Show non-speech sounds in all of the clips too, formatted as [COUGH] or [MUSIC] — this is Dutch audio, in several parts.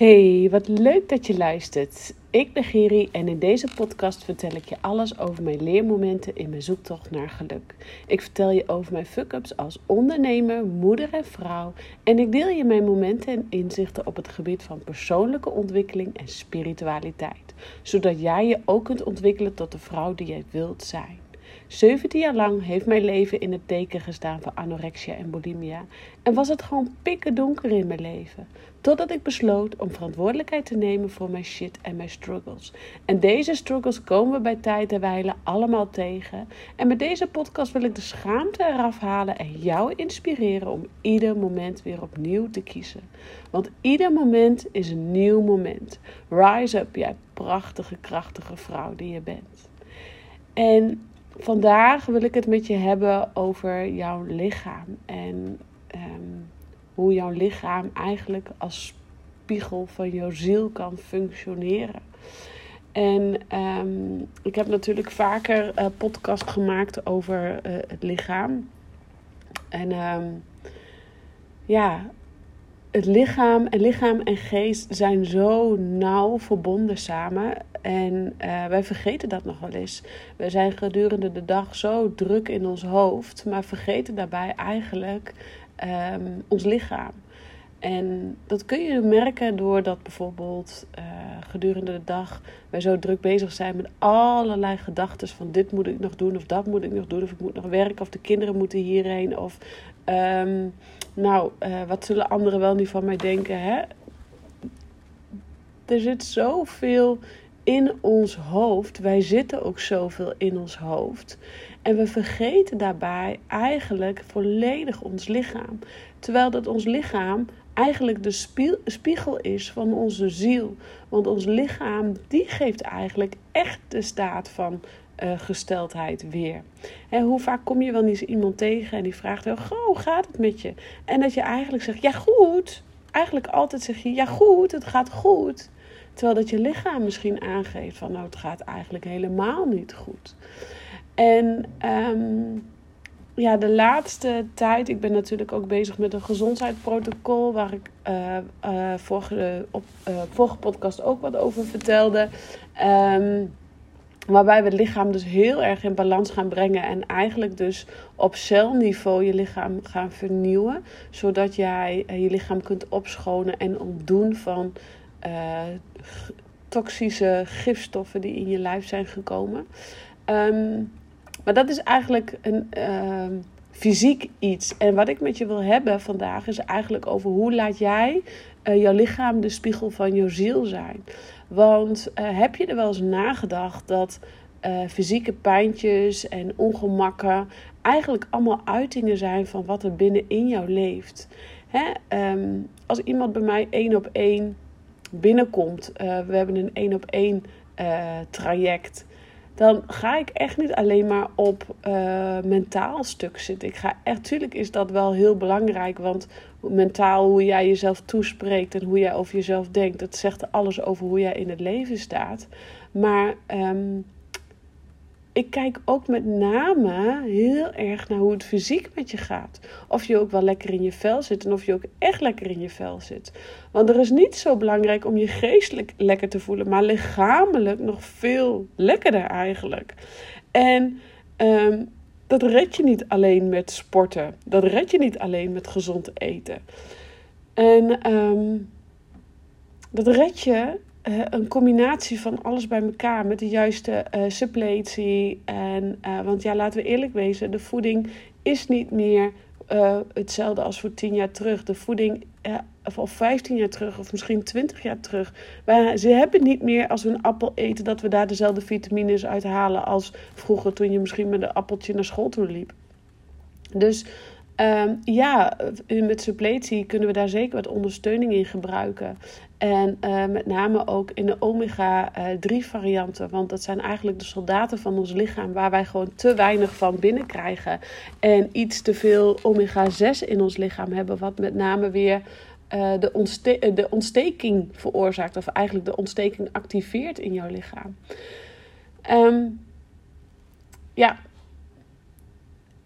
Hey, wat leuk dat je luistert. Ik ben Geri en in deze podcast vertel ik je alles over mijn leermomenten in mijn zoektocht naar geluk. Ik vertel je over mijn fuck-ups als ondernemer, moeder en vrouw. En ik deel je mijn momenten en inzichten op het gebied van persoonlijke ontwikkeling en spiritualiteit. Zodat jij je ook kunt ontwikkelen tot de vrouw die jij wilt zijn. 17 jaar lang heeft mijn leven in het teken gestaan van anorexia en bulimia. En was het gewoon pikken donker in mijn leven. Totdat ik besloot om verantwoordelijkheid te nemen voor mijn shit en mijn struggles. En deze struggles komen we bij tijd en wijle allemaal tegen. En met deze podcast wil ik de schaamte eraf halen en jou inspireren om ieder moment weer opnieuw te kiezen. Want ieder moment is een nieuw moment. Rise up, jij prachtige, krachtige vrouw die je bent. En vandaag wil ik het met je hebben over jouw lichaam. En ehm, hoe jouw lichaam eigenlijk als spiegel van jouw ziel kan functioneren. En ehm, ik heb natuurlijk vaker uh, podcast gemaakt over uh, het lichaam. En um, ja, het lichaam en lichaam en geest zijn zo nauw verbonden samen. En uh, wij vergeten dat nog wel eens. We zijn gedurende de dag zo druk in ons hoofd, maar vergeten daarbij eigenlijk um, ons lichaam. En dat kun je merken doordat bijvoorbeeld uh, gedurende de dag wij zo druk bezig zijn met allerlei gedachten van dit moet ik nog doen of dat moet ik nog doen of ik moet nog werken of de kinderen moeten hierheen of um, nou, uh, wat zullen anderen wel niet van mij denken, hè? Er zit zoveel in ons hoofd. Wij zitten ook zoveel in ons hoofd. En we vergeten daarbij eigenlijk volledig ons lichaam. Terwijl dat ons lichaam eigenlijk de spiegel is van onze ziel. Want ons lichaam die geeft eigenlijk echt de staat van uh, gesteldheid weer. En hoe vaak kom je wel niet iemand tegen en die vraagt: oh, hoe gaat het met je? En dat je eigenlijk zegt: Ja, goed. Eigenlijk altijd zeg je: Ja, goed, het gaat goed. Terwijl dat je lichaam misschien aangeeft van nou, het gaat eigenlijk helemaal niet goed. En um, ja, de laatste tijd, ik ben natuurlijk ook bezig met een gezondheidsprotocol, waar ik uh, uh, vorige, op vorige podcast ook wat over vertelde. Um, Waarbij we het lichaam dus heel erg in balans gaan brengen. En eigenlijk dus op celniveau je lichaam gaan vernieuwen. Zodat jij je lichaam kunt opschonen en ontdoen van uh, toxische gifstoffen die in je lijf zijn gekomen. Um, maar dat is eigenlijk een uh, fysiek iets. En wat ik met je wil hebben vandaag is eigenlijk over hoe laat jij uh, jouw lichaam de spiegel van jouw ziel zijn. Want uh, heb je er wel eens nagedacht dat uh, fysieke pijntjes en ongemakken eigenlijk allemaal uitingen zijn van wat er binnenin jou leeft? Hè? Um, als iemand bij mij één op één binnenkomt, uh, we hebben een één op één traject dan ga ik echt niet alleen maar op uh, mentaal stuk zitten. Ik ga echt, tuurlijk is dat wel heel belangrijk, want mentaal hoe jij jezelf toespreekt en hoe jij over jezelf denkt, dat zegt alles over hoe jij in het leven staat. Maar um, ik kijk ook met name heel erg naar hoe het fysiek met je gaat. Of je ook wel lekker in je vel zit en of je ook echt lekker in je vel zit. Want er is niet zo belangrijk om je geestelijk lekker te voelen, maar lichamelijk nog veel lekkerder eigenlijk. En um, dat red je niet alleen met sporten. Dat red je niet alleen met gezond eten. En um, dat red je uh, een combinatie van alles bij elkaar met de juiste uh, suppletie. En, uh, want ja, laten we eerlijk wezen, de voeding is niet meer hetzelfde als voor 10 jaar terug. De voeding, of, of 15 jaar terug, of misschien 20 jaar terug. Wij, ze hebben niet meer als we een appel eten, dat we daar dezelfde vitamines uit halen als vroeger toen je misschien met een appeltje naar school toe liep. Dus Um, ja, met suppletie kunnen we daar zeker wat ondersteuning in gebruiken. En uh, met name ook in de omega-3 varianten. Want dat zijn eigenlijk de soldaten van ons lichaam waar wij gewoon te weinig van binnenkrijgen. En iets te veel omega-6 in ons lichaam hebben. Wat met name weer de, de ontsteking veroorzaakt. Of eigenlijk de ontsteking activeert in jouw lichaam. Um, ja,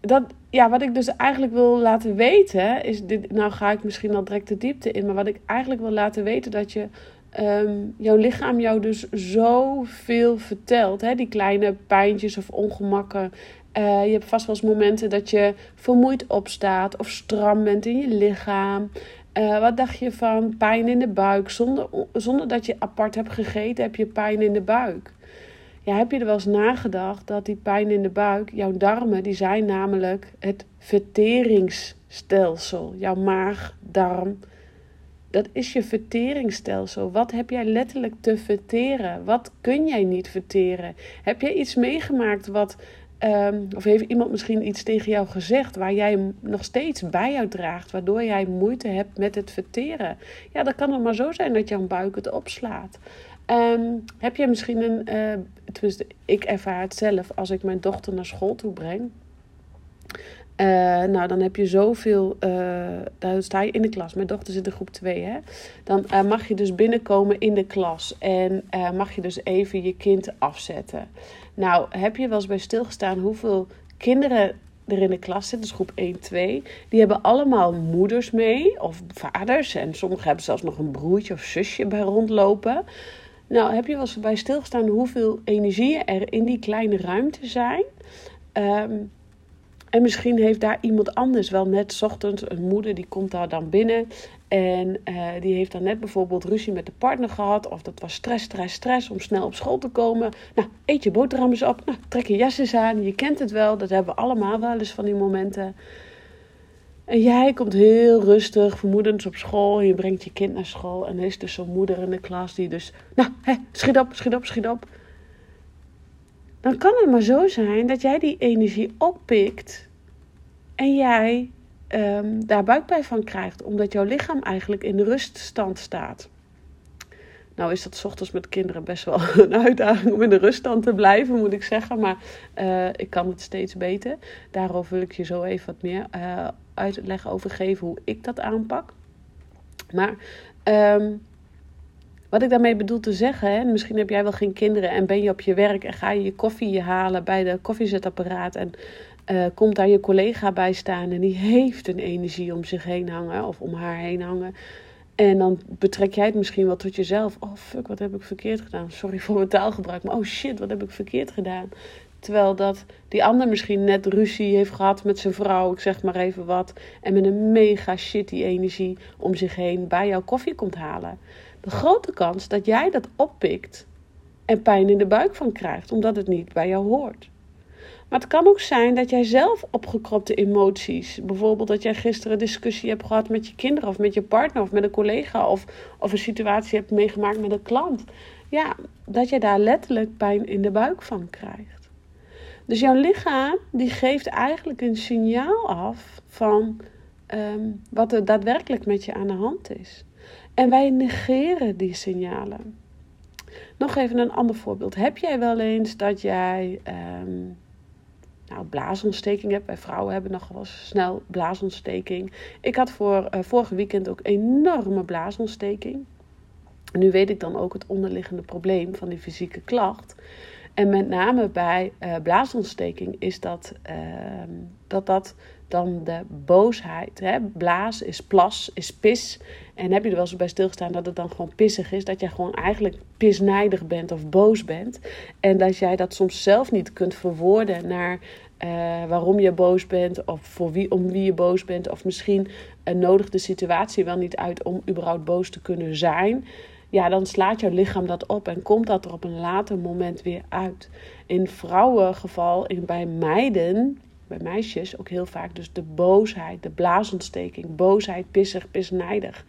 dat, ja, wat ik dus eigenlijk wil laten weten, is dit. Nou ga ik misschien al direct de diepte in, maar wat ik eigenlijk wil laten weten, dat je ehm, jouw lichaam jou dus zoveel vertelt. Hè? Die kleine pijntjes of ongemakken. Uh, je hebt vast wel eens momenten dat je vermoeid opstaat of stram bent in je lichaam. Uh, wat dacht je van pijn in de buik? Zonder, zonder dat je apart hebt gegeten, heb je pijn in de buik. Ja, heb je er wel eens nagedacht dat die pijn in de buik, jouw darmen, die zijn namelijk het verteringsstelsel. Jouw maag, darm, dat is je verteringsstelsel. Wat heb jij letterlijk te verteren? Wat kun jij niet verteren? Heb jij iets meegemaakt wat Ehm, of heeft iemand misschien iets tegen jou gezegd waar jij nog steeds bij jou draagt, waardoor jij moeite hebt met het verteren? Ja, dan kan het maar zo zijn dat jouw buik het opslaat. Ehm, heb je misschien een, uh, tenminste, ik ervaar het zelf als ik mijn dochter naar school toe breng. Uh, nou, dan heb je zoveel. Uh, daar sta je in de klas. Mijn dochter zit in groep 2, hè? Dan mag je dus binnenkomen in de klas. En mag je dus even je kind afzetten. Nou, heb je wel eens bij stilgestaan hoeveel kinderen er in de klas zitten, dus groep 1, 2, die hebben allemaal moeders mee of vaders. En sommigen hebben zelfs nog een broertje of zusje bij rondlopen. Nou, heb je wel eens bij stilgestaan hoeveel energieën er in die kleine ruimte zijn? Um, en misschien heeft daar iemand anders wel net ochtends een moeder die komt daar dan binnen. En uh, die heeft dan net bijvoorbeeld ruzie met de partner gehad. Of dat was stress, stress, stress om snel op school te komen. Nou, eet je boterhammen op. Nou, trek je jas eens aan. Je kent het wel. Dat hebben we allemaal wel eens van die momenten. En jij komt heel rustig, vermoedens op school. Je brengt je kind naar school. En er is dus zo'n moeder in de klas die dus... Nou, hè, schiet op, schiet op, schiet op dan kan het maar zo zijn dat jij die energie oppikt en jij um, daar buikpijn van krijgt, omdat jouw lichaam eigenlijk in de ruststand staat. Nou is dat ochtends met kinderen best wel [LAUGHS] een uitdaging om in de ruststand te blijven, moet ik zeggen. Maar uh, ik kan het steeds beter. Daarover wil ik je zo even wat meer uh, uitleg over geven hoe ik dat aanpak. Maar um, wat ik daarmee bedoel te zeggen, hè, misschien heb jij wel geen kinderen en ben je op je werk en ga je je koffie halen bij de koffiezetapparaat en uh, komt daar je collega bij staan en die heeft een energie om zich heen hangen of om haar heen hangen. En dan betrek jij het misschien wel tot jezelf. Oh fuck, wat heb ik verkeerd gedaan? Sorry voor mijn taalgebruik, maar oh shit, wat heb ik verkeerd gedaan? Terwijl dat die ander misschien net ruzie heeft gehad met zijn vrouw, ik zeg maar even wat. En met een mega shitty energie om zich heen bij jouw koffie komt halen de grote kans dat jij dat oppikt en pijn in de buik van krijgt, omdat het niet bij jou hoort. Maar het kan ook zijn dat jij zelf opgekropte emoties, bijvoorbeeld dat jij gisteren een discussie hebt gehad met je kinderen of met je partner of met een collega of, of een situatie hebt meegemaakt met een klant, ja, dat je daar letterlijk pijn in de buik van krijgt. Dus jouw lichaam die geeft eigenlijk een signaal af van ehm, wat er daadwerkelijk met je aan de hand is. En wij negeren die signalen. Nog even een ander voorbeeld. Heb jij wel eens dat jij um, nou, blaasontsteking hebt? Wij vrouwen hebben nog eens snel blaasontsteking. Ik had voor uh, vorige weekend ook enorme blaasontsteking. Nu weet ik dan ook het onderliggende probleem van die fysieke klacht. En met name bij uh, blaasontsteking is dat, uh, dat dat dan de boosheid. Hè? Blaas is plas, is pis. En heb je er wel eens bij stilgestaan dat het dan gewoon pissig is? Dat jij gewoon eigenlijk pisnijdig bent of boos bent. En dat jij dat soms zelf niet kunt verwoorden naar uh, waarom je boos bent. Of voor wie, om wie je boos bent. Of misschien uh, nodigt de situatie wel niet uit om überhaupt boos te kunnen zijn. Ja, dan slaat jouw lichaam dat op en komt dat er op een later moment weer uit. In vrouwengeval, in, bij meiden bij meisjes ook heel vaak dus de boosheid, de blaasontsteking, boosheid, pissig, pisnijdig.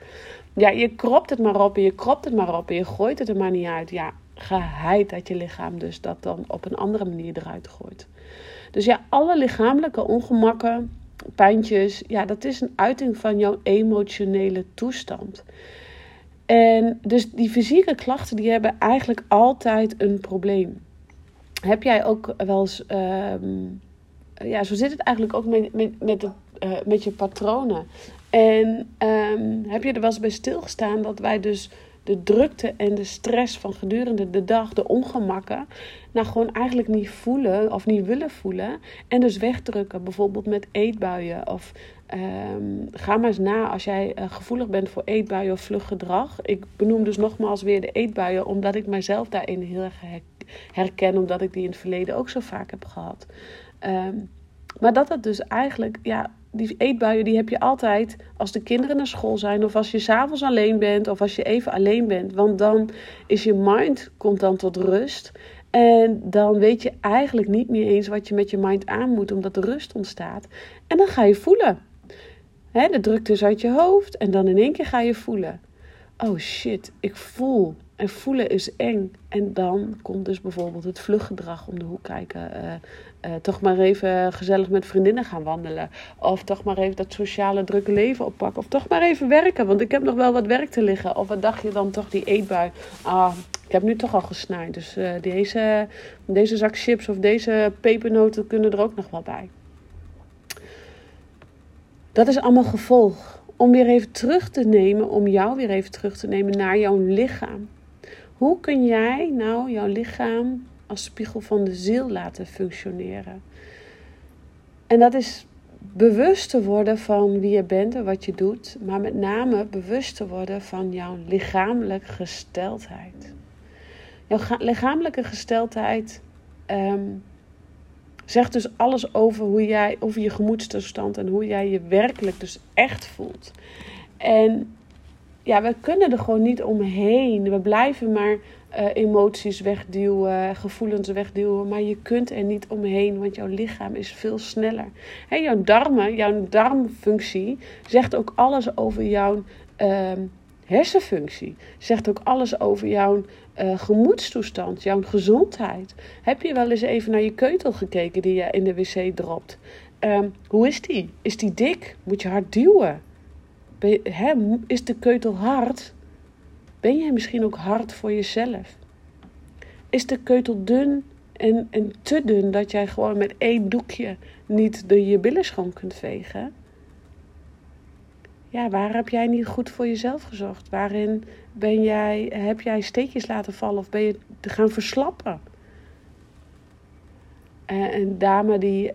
Ja, je kropt het maar op en je kropt het maar op en je gooit het er maar niet uit. Ja, geheid dat je lichaam dus dat dan op een andere manier eruit gooit. Dus ja, alle lichamelijke ongemakken, pijntjes, ja, dat is een uiting van jouw emotionele toestand. En dus die fysieke klachten, die hebben eigenlijk altijd een probleem. Heb jij ook wel eens ehm, ja, zo zit het eigenlijk ook met, met, met, uh, met je patronen. En um, heb je er wel eens bij stilgestaan dat wij dus de drukte en de stress van gedurende de dag, de ongemakken, nou gewoon eigenlijk niet voelen of niet willen voelen. En dus wegdrukken, bijvoorbeeld met eetbuien. Of um, ga maar eens na als jij uh, gevoelig bent voor eetbuien of vluggedrag. Ik benoem dus nogmaals weer de eetbuien, omdat ik mezelf daarin heel erg herken, omdat ik die in het verleden ook zo vaak heb gehad. Um, maar dat het dus eigenlijk, ja, die eetbuien die heb je altijd als de kinderen naar school zijn, of als je s'avonds alleen bent, of als je even alleen bent. Want dan is je mind, komt dan tot rust. En dan weet je eigenlijk niet meer eens wat je met je mind aan moet, omdat er rust ontstaat. En dan ga je voelen. De drukte is uit je hoofd en dan in één keer ga je voelen. Oh shit, ik voel. En voelen is eng. En dan komt dus bijvoorbeeld het vluggedrag om de hoek kijken. Uh, uh, toch maar even gezellig met vriendinnen gaan wandelen. Of toch maar even dat sociale drukke leven oppakken. Of toch maar even werken, want ik heb nog wel wat werk te liggen. Of wat dacht je dan toch die eetbui? Ah, ik heb nu toch al gesnaaid. Dus uh, deze, deze zak chips of deze pepernoten kunnen er ook nog wel bij. Dat is allemaal gevolg. Om weer even terug te nemen, om jou weer even terug te nemen naar jouw lichaam. Hoe kun jij nou jouw lichaam als spiegel van de ziel laten functioneren? En dat is bewust te worden van wie je bent en wat je doet, maar met name bewust te worden van jouw lichamelijke gesteldheid. Jouw lichamelijke gesteldheid um, zegt dus alles over hoe jij, over je gemoedstoestand en hoe jij je werkelijk dus echt voelt. En ja, we kunnen er gewoon niet omheen. We blijven maar uh, emoties wegduwen, gevoelens wegduwen. Maar je kunt er niet omheen, want jouw lichaam is veel sneller. He, jouw darmen, jouw darmfunctie zegt ook alles over jouw uh, hersenfunctie. Zegt ook alles over jouw uh, gemoedstoestand, jouw gezondheid. Heb je wel eens even naar je keutel gekeken die je in de wc dropt? Um, hoe is die? Is die dik? Moet je hard duwen? Is de keutel hard? Ben jij misschien ook hard voor jezelf? Is de keutel dun en, en te dun dat jij gewoon met één doekje niet de, je billen schoon kunt vegen? Ja, waar heb jij niet goed voor jezelf gezorgd? Waarin ben jij, heb jij steekjes laten vallen of ben je te gaan verslappen? Uh, een dame die uh,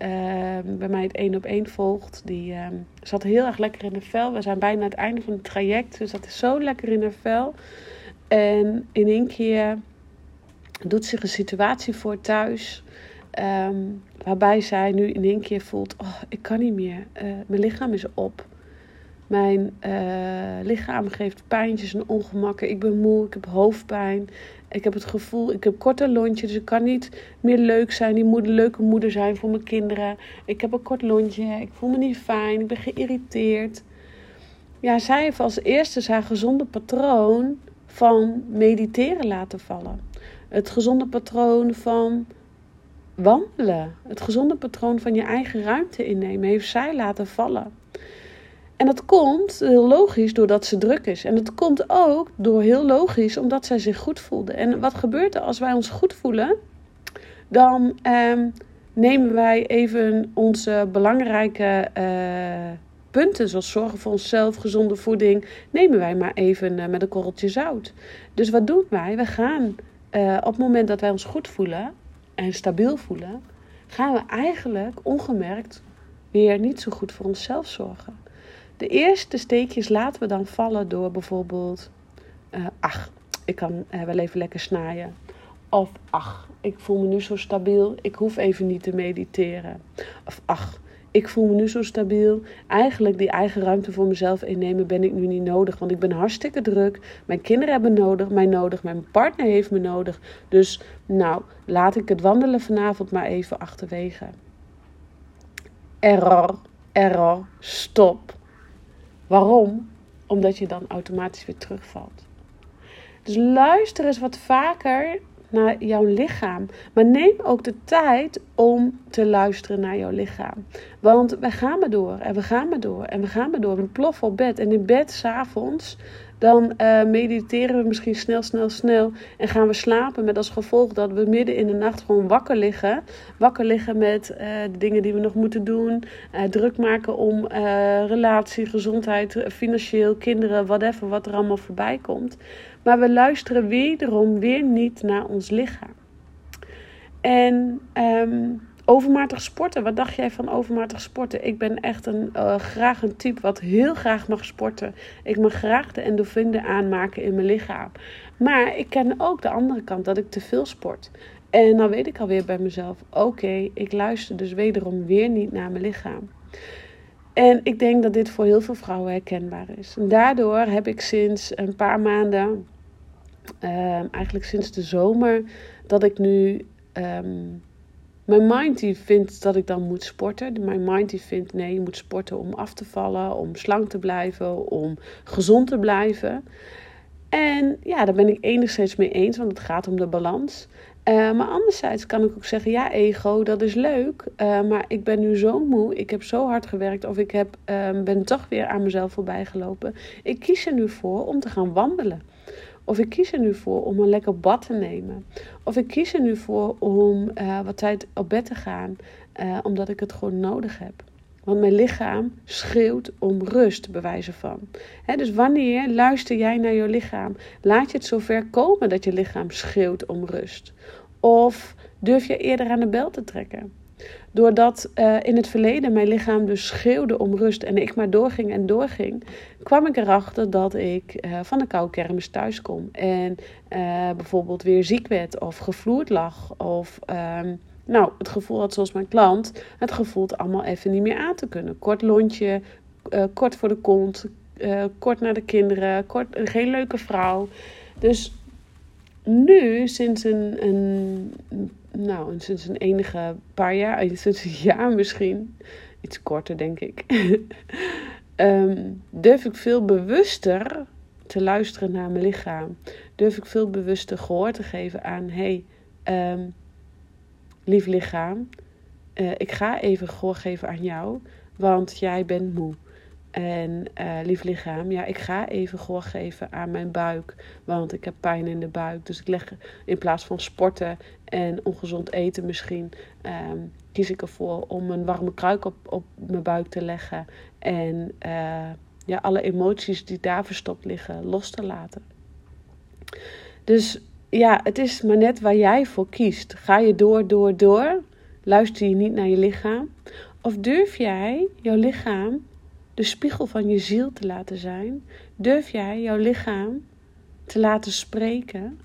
bij mij het één op één volgt, die uh, zat heel erg lekker in de vel. We zijn bijna het einde van het traject, dus dat is zo lekker in haar vel. En in één keer doet zich een situatie voor thuis, um, waarbij zij nu in één keer voelt: oh, ik kan niet meer, eh, mijn lichaam is op. Mijn lichaam geeft pijntjes en ongemakken. Ik ben moe, ik heb hoofdpijn. Ik heb het gevoel, ik heb korte lontje, dus ik kan niet meer leuk zijn, die moeder, leuke moeder zijn voor mijn kinderen. Ik heb een kort lontje, ik voel me niet fijn, ik ben geïrriteerd. Ja, zij heeft als eerste haar gezonde patroon van mediteren laten vallen. Het gezonde patroon van wandelen. Het gezonde patroon van je eigen ruimte innemen heeft zij laten vallen. En dat komt heel logisch doordat ze druk is. En dat komt ook door heel logisch omdat zij zich goed voelde. En wat gebeurt er als wij ons goed voelen? Dan ehm, nemen wij even onze belangrijke uh, punten, zoals zorgen voor onszelf, gezonde voeding, nemen wij maar even uh, met een korreltje zout. Dus wat doen wij? We gaan uh, op het moment dat wij ons goed voelen en stabiel voelen, gaan we eigenlijk ongemerkt weer niet zo goed voor onszelf zorgen. De eerste steekjes laten we dan vallen door bijvoorbeeld, uh, ach, ik kan uh, wel even lekker snijden. Of ach, ik voel me nu zo stabiel, ik hoef even niet te mediteren. Of ach, ik voel me nu zo stabiel. Eigenlijk die eigen ruimte voor mezelf innemen ben ik nu niet nodig. Want ik ben hartstikke druk. Mijn kinderen hebben nodig, mij nodig. Mijn partner heeft me nodig. Dus nou, laat ik het wandelen vanavond maar even achterwege. Error, error, stop. Waarom? Omdat je dan automatisch weer terugvalt. Dus luister eens wat vaker naar jouw lichaam. Maar neem ook de tijd om te luisteren naar jouw lichaam. Want we gaan maar door en we gaan maar door en we gaan maar door. We ploffen op bed en in bed s'avonds dan uh, mediteren we misschien snel, snel, snel. En gaan we slapen met als gevolg dat we midden in de nacht gewoon wakker liggen. Wakker liggen met uh, de dingen die we nog moeten doen. Uh, druk maken om relatie, gezondheid, financieel, kinderen, whatever, wat er allemaal voorbij komt. Maar we luisteren wederom weer niet naar ons lichaam. En um, overmatig sporten. Wat dacht jij van overmatig sporten? Ik ben echt een, uh, graag een type wat heel graag mag sporten. Ik mag graag de endorfine aanmaken in mijn lichaam. Maar ik ken ook de andere kant, dat ik te veel sport. En dan weet ik alweer bij mezelf: oké, ik luister dus wederom weer niet naar mijn lichaam. En ik denk dat dit voor heel veel vrouwen herkenbaar is. En daardoor heb ik sinds een paar maanden, ehm, eigenlijk sinds de zomer, dat ik nu. Ehm, mijn mind die vindt dat ik dan moet sporten. Mijn mind die vindt nee, je moet sporten om af te vallen, om slank te blijven, om gezond te blijven. En ja, daar ben ik enigszins mee eens, want het gaat om de balans. Uh, maar anderzijds kan ik ook zeggen, ja ego, dat is leuk, uh, maar ik ben nu zo moe, ik heb zo hard gewerkt of ik heb, uh, ben toch weer aan mezelf voorbij gelopen. Ik kies er nu voor om te gaan wandelen. Of ik kies er nu voor om een lekker bad te nemen. Of ik kies er nu voor om wat tijd op bed te gaan, omdat ik het gewoon nodig heb. Want mijn lichaam schreeuwt om rust, bewijzen van. dus wanneer luister jij naar je lichaam? Laat je het zover komen dat je lichaam schreeuwt om rust? Of durf je eerder aan de bel te trekken? Doordat uh, in het verleden mijn lichaam dus schreeuwde om rust en ik maar doorging en doorging, kwam ik erachter dat ik uh, van de koude kermis thuis kom. En uh, bijvoorbeeld weer ziek werd of gevloerd lag of... Um, nou, het gevoel had zoals mijn klant het gevoel allemaal even niet meer aan te kunnen. Kort lontje, uh, kort voor de kont, uh, kort naar de kinderen, kort, geen leuke vrouw. Dus nu, sinds een, een, nou, sinds een enige paar jaar, eh, sinds een [LAUGHS] jaar misschien, iets korter denk ik, um, [LAUGHS] durf ik veel bewuster te luisteren naar mijn lichaam. Durf ik veel bewuster gehoor te geven aan, hey, um, lief lichaam, uh, ik ga even gehoor geven aan jou, want jij bent moe. En uh, lief lichaam, ja, ik ga even gehoor geven aan mijn buik, want ik heb pijn in de buik. Dus ik leg in plaats van sporten en ongezond eten misschien, um, kies ik ervoor om een warme kruik op, op mijn buik te leggen. En uh, ja, alle emoties die daar verstopt liggen, los te laten. Dus ja, het is maar net waar jij voor kiest. Ga je door, door, door? Luister je niet naar je lichaam? Of durf jij jouw lichaam de spiegel van je ziel te laten zijn? Durf jij jouw lichaam te laten spreken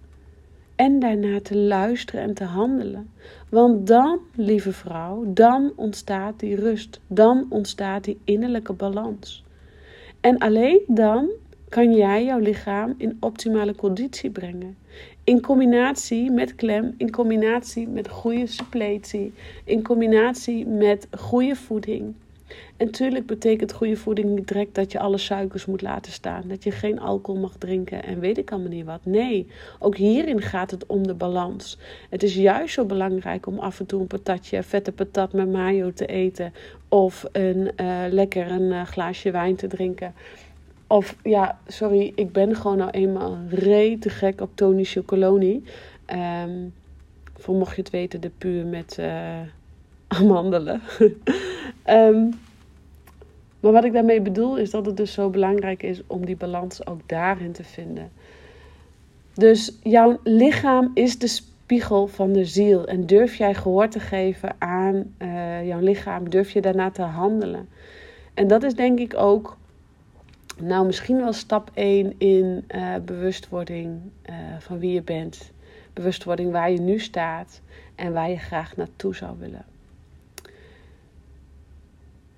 en daarna te luisteren en te handelen? Want dan, lieve vrouw, dan ontstaat die rust, dan ontstaat die innerlijke balans. En alleen dan kan jij jouw lichaam in optimale conditie brengen. In combinatie met klem, in combinatie met goede suppletie, in combinatie met goede voeding. En natuurlijk betekent goede voeding niet direct dat je alle suikers moet laten staan. Dat je geen alcohol mag drinken en weet ik allemaal niet wat. Nee, ook hierin gaat het om de balans. Het is juist zo belangrijk om af en toe een patatje, vette patat met mayo te eten. Of een uh, lekker een uh, glaasje wijn te drinken. Of ja, sorry, ik ben gewoon nou eenmaal rete gek op Tony Chocoloni. Um, voor mocht je het weten, de puur met uh, amandelen. um, [LAUGHS] maar wat ik daarmee bedoel is dat het dus zo belangrijk is om die balans ook daarin te vinden. Dus jouw lichaam is de spiegel van de ziel. En durf jij gehoor te geven aan uh, jouw lichaam, durf je daarna te handelen. En dat is denk ik ook nou, misschien wel stap 1 in uh, bewustwording uh, van wie je bent. Bewustwording waar je nu staat en waar je graag naartoe zou willen.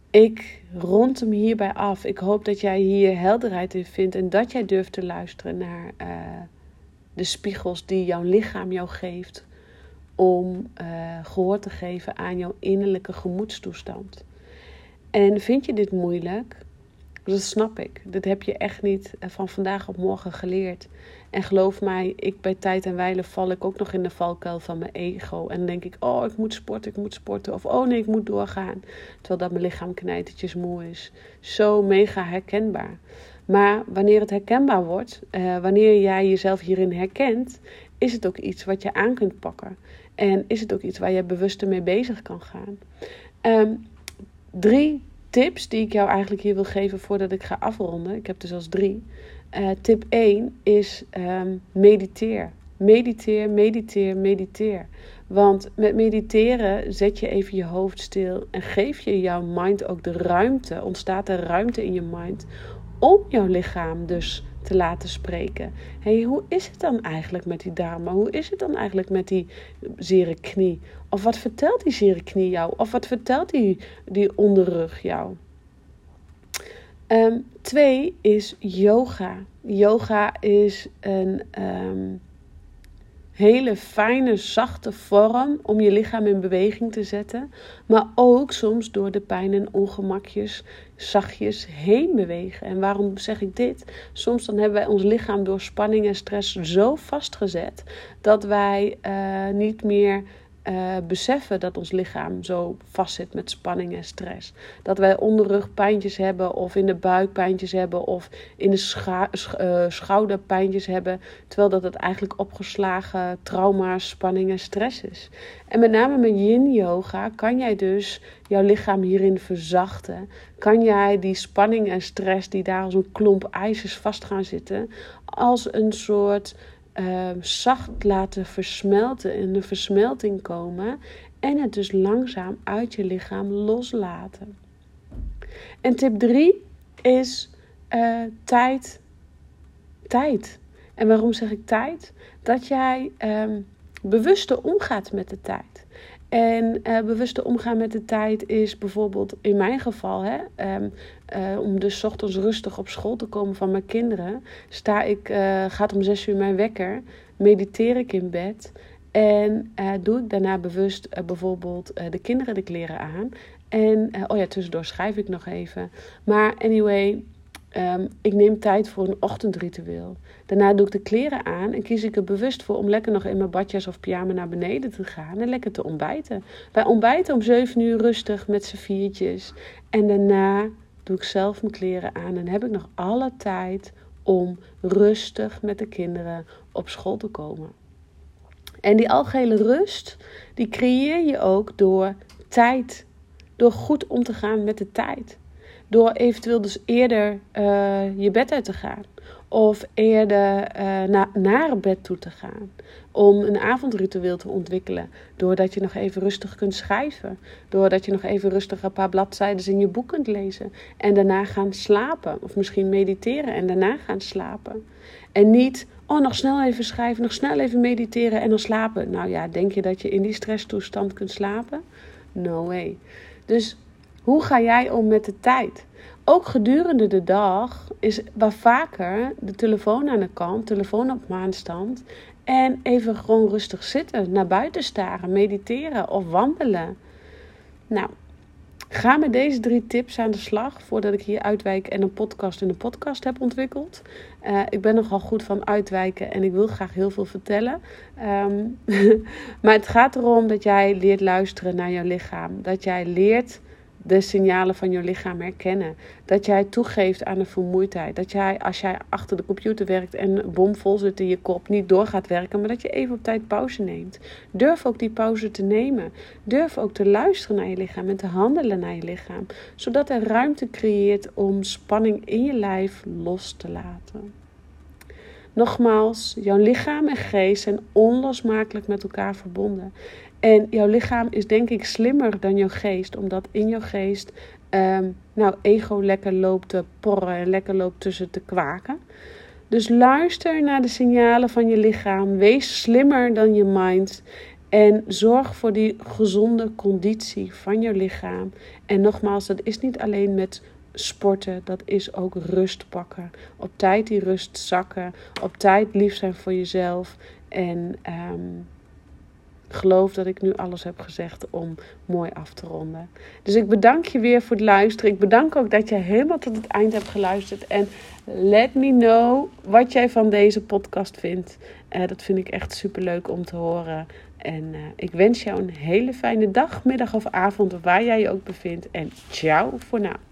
Ik rond hem hierbij af. Ik hoop dat jij hier helderheid in vindt en dat jij durft te luisteren naar uh, de spiegels die jouw lichaam jou geeft. Om gehoor te geven aan jouw innerlijke gemoedstoestand. En vind je dit moeilijk? Dat snap ik. Dat heb je echt niet eh, van vandaag op morgen geleerd. En geloof mij, ik bij tijd en wijle val ik ook nog in de valkuil van mijn ego. En denk ik, oh, ik moet sporten, ik moet sporten. Of oh nee, ik moet doorgaan. Terwijl dat mijn lichaam knijtertjes moe is. Zo mega herkenbaar. Maar wanneer het herkenbaar wordt, uh, wanneer jij jezelf hierin herkent, is het ook iets wat je aan kunt pakken. En is het ook iets waar je bewuster mee bezig kan gaan. Um, drie tips die ik jou eigenlijk hier wil geven voordat ik ga afronden. Ik heb dus als drie. Uh, tip 1 is um, mediteer. Mediteer, mediteer, mediteer. Want met mediteren zet je even je hoofd stil en geef je jouw mind ook de ruimte, ontstaat er ruimte in je mind om jouw lichaam dus te laten spreken. hey, hoe is het dan eigenlijk met die dame? Hoe is het dan eigenlijk met die zere knie? Of wat vertelt die zere knie jou? Of wat vertelt die, die onderrug jou? Um, twee is yoga. Yoga is een um, hele fijne, zachte vorm om je lichaam in beweging te zetten. Maar ook soms door de pijn en ongemakjes zachtjes heen bewegen. En waarom zeg ik dit? Soms dan hebben wij ons lichaam door spanning en stress zo vastgezet dat wij uh, niet meer uh, beseffen dat ons lichaam zo vastzit met spanning en stress. Dat wij onderrugpijntjes hebben of in de buik pijntjes hebben of in de scha uh, schouder pijntjes hebben. Terwijl dat het eigenlijk opgeslagen trauma, spanning en stress is. En met name met yin yoga kan jij dus jouw lichaam hierin verzachten. Kan jij die spanning en stress die daar als een klomp ijzers vast gaan zitten, als een soort uh, zacht laten versmelten, in de versmelting komen en het dus langzaam uit je lichaam loslaten. En tip 3 is uh, tijd. Tijd. En waarom zeg ik tijd? Dat jij um, bewuster omgaat met de tijd. En uh, bewuster omgaan met de tijd is bijvoorbeeld in mijn geval, hè, um, uh, om dus ochtends rustig op school te komen van mijn kinderen, sta ik, uh, gaat om zes uur mijn wekker, mediteer ik in bed en doe ik daarna bewust bijvoorbeeld de kinderen de kleren aan. En, oh ja, tussendoor schrijf ik nog even. Maar anyway, Um, ik neem tijd voor een ochtendritueel. Daarna doe ik de kleren aan en kies ik er bewust voor om lekker nog in mijn badjas of pyjama naar beneden te gaan en lekker te ontbijten. Wij ontbijten om 7 uur rustig met z'n viertjes. En daarna doe ik zelf mijn kleren aan en heb ik nog alle tijd om rustig met de kinderen op school te komen. En die algehele rust, die creëer je ook door tijd. Door goed om te gaan met de tijd. Door eventueel dus eerder uh, je bed uit te gaan. Of eerder na, naar bed toe te gaan. Om een avondritueel te ontwikkelen. Doordat je nog even rustig kunt schrijven. Doordat je nog even rustig een paar bladzijden in je boek kunt lezen. En daarna gaan slapen. Of misschien mediteren en daarna gaan slapen. En niet, oh nog snel even schrijven, nog snel even mediteren en dan slapen. Nou ja, denk je dat je in die stresstoestand kunt slapen? No way. Dus hoe ga jij om met de tijd? Ook gedurende de dag is waar vaker de telefoon aan de kant, telefoon op maanstand. En even gewoon rustig zitten, naar buiten staren, mediteren of wandelen. Nou, ga met deze drie tips aan de slag voordat ik hier uitwijk en een podcast in een podcast heb ontwikkeld. Uh, ik ben nogal goed van uitwijken en ik wil graag heel veel vertellen. Um, [LAUGHS] maar het gaat erom dat jij leert luisteren naar jouw lichaam. Dat jij leert de signalen van je lichaam herkennen. Dat jij toegeeft aan de vermoeidheid. Dat jij, als jij achter de computer werkt en bomvol zit in je kop, niet door gaat werken, maar dat je even op tijd pauze neemt. Durf ook die pauze te nemen. Durf ook te luisteren naar je lichaam en te handelen naar je lichaam. Zodat er ruimte creëert om spanning in je lijf los te laten. Nogmaals, jouw lichaam en geest zijn onlosmakelijk met elkaar verbonden. En jouw lichaam is denk ik slimmer dan jouw geest, omdat in jouw geest um, nou, ego lekker loopt te porren en lekker loopt tussen te kwaken. Dus luister naar de signalen van je lichaam. Wees slimmer dan je mind. En zorg voor die gezonde conditie van je lichaam. En nogmaals, dat is niet alleen met sporten, dat is ook rust pakken. Op tijd die rust zakken. Op tijd lief zijn voor jezelf. En um, geloof dat ik nu alles heb gezegd om mooi af te ronden. Dus ik bedank je weer voor het luisteren. Ik bedank ook dat je helemaal tot het eind hebt geluisterd. En let me know wat jij van deze podcast vindt. Uh, dat vind ik echt super leuk om te horen. En uh, ik wens jou een hele fijne dag, middag of avond, waar jij je ook bevindt. En ciao voor nu.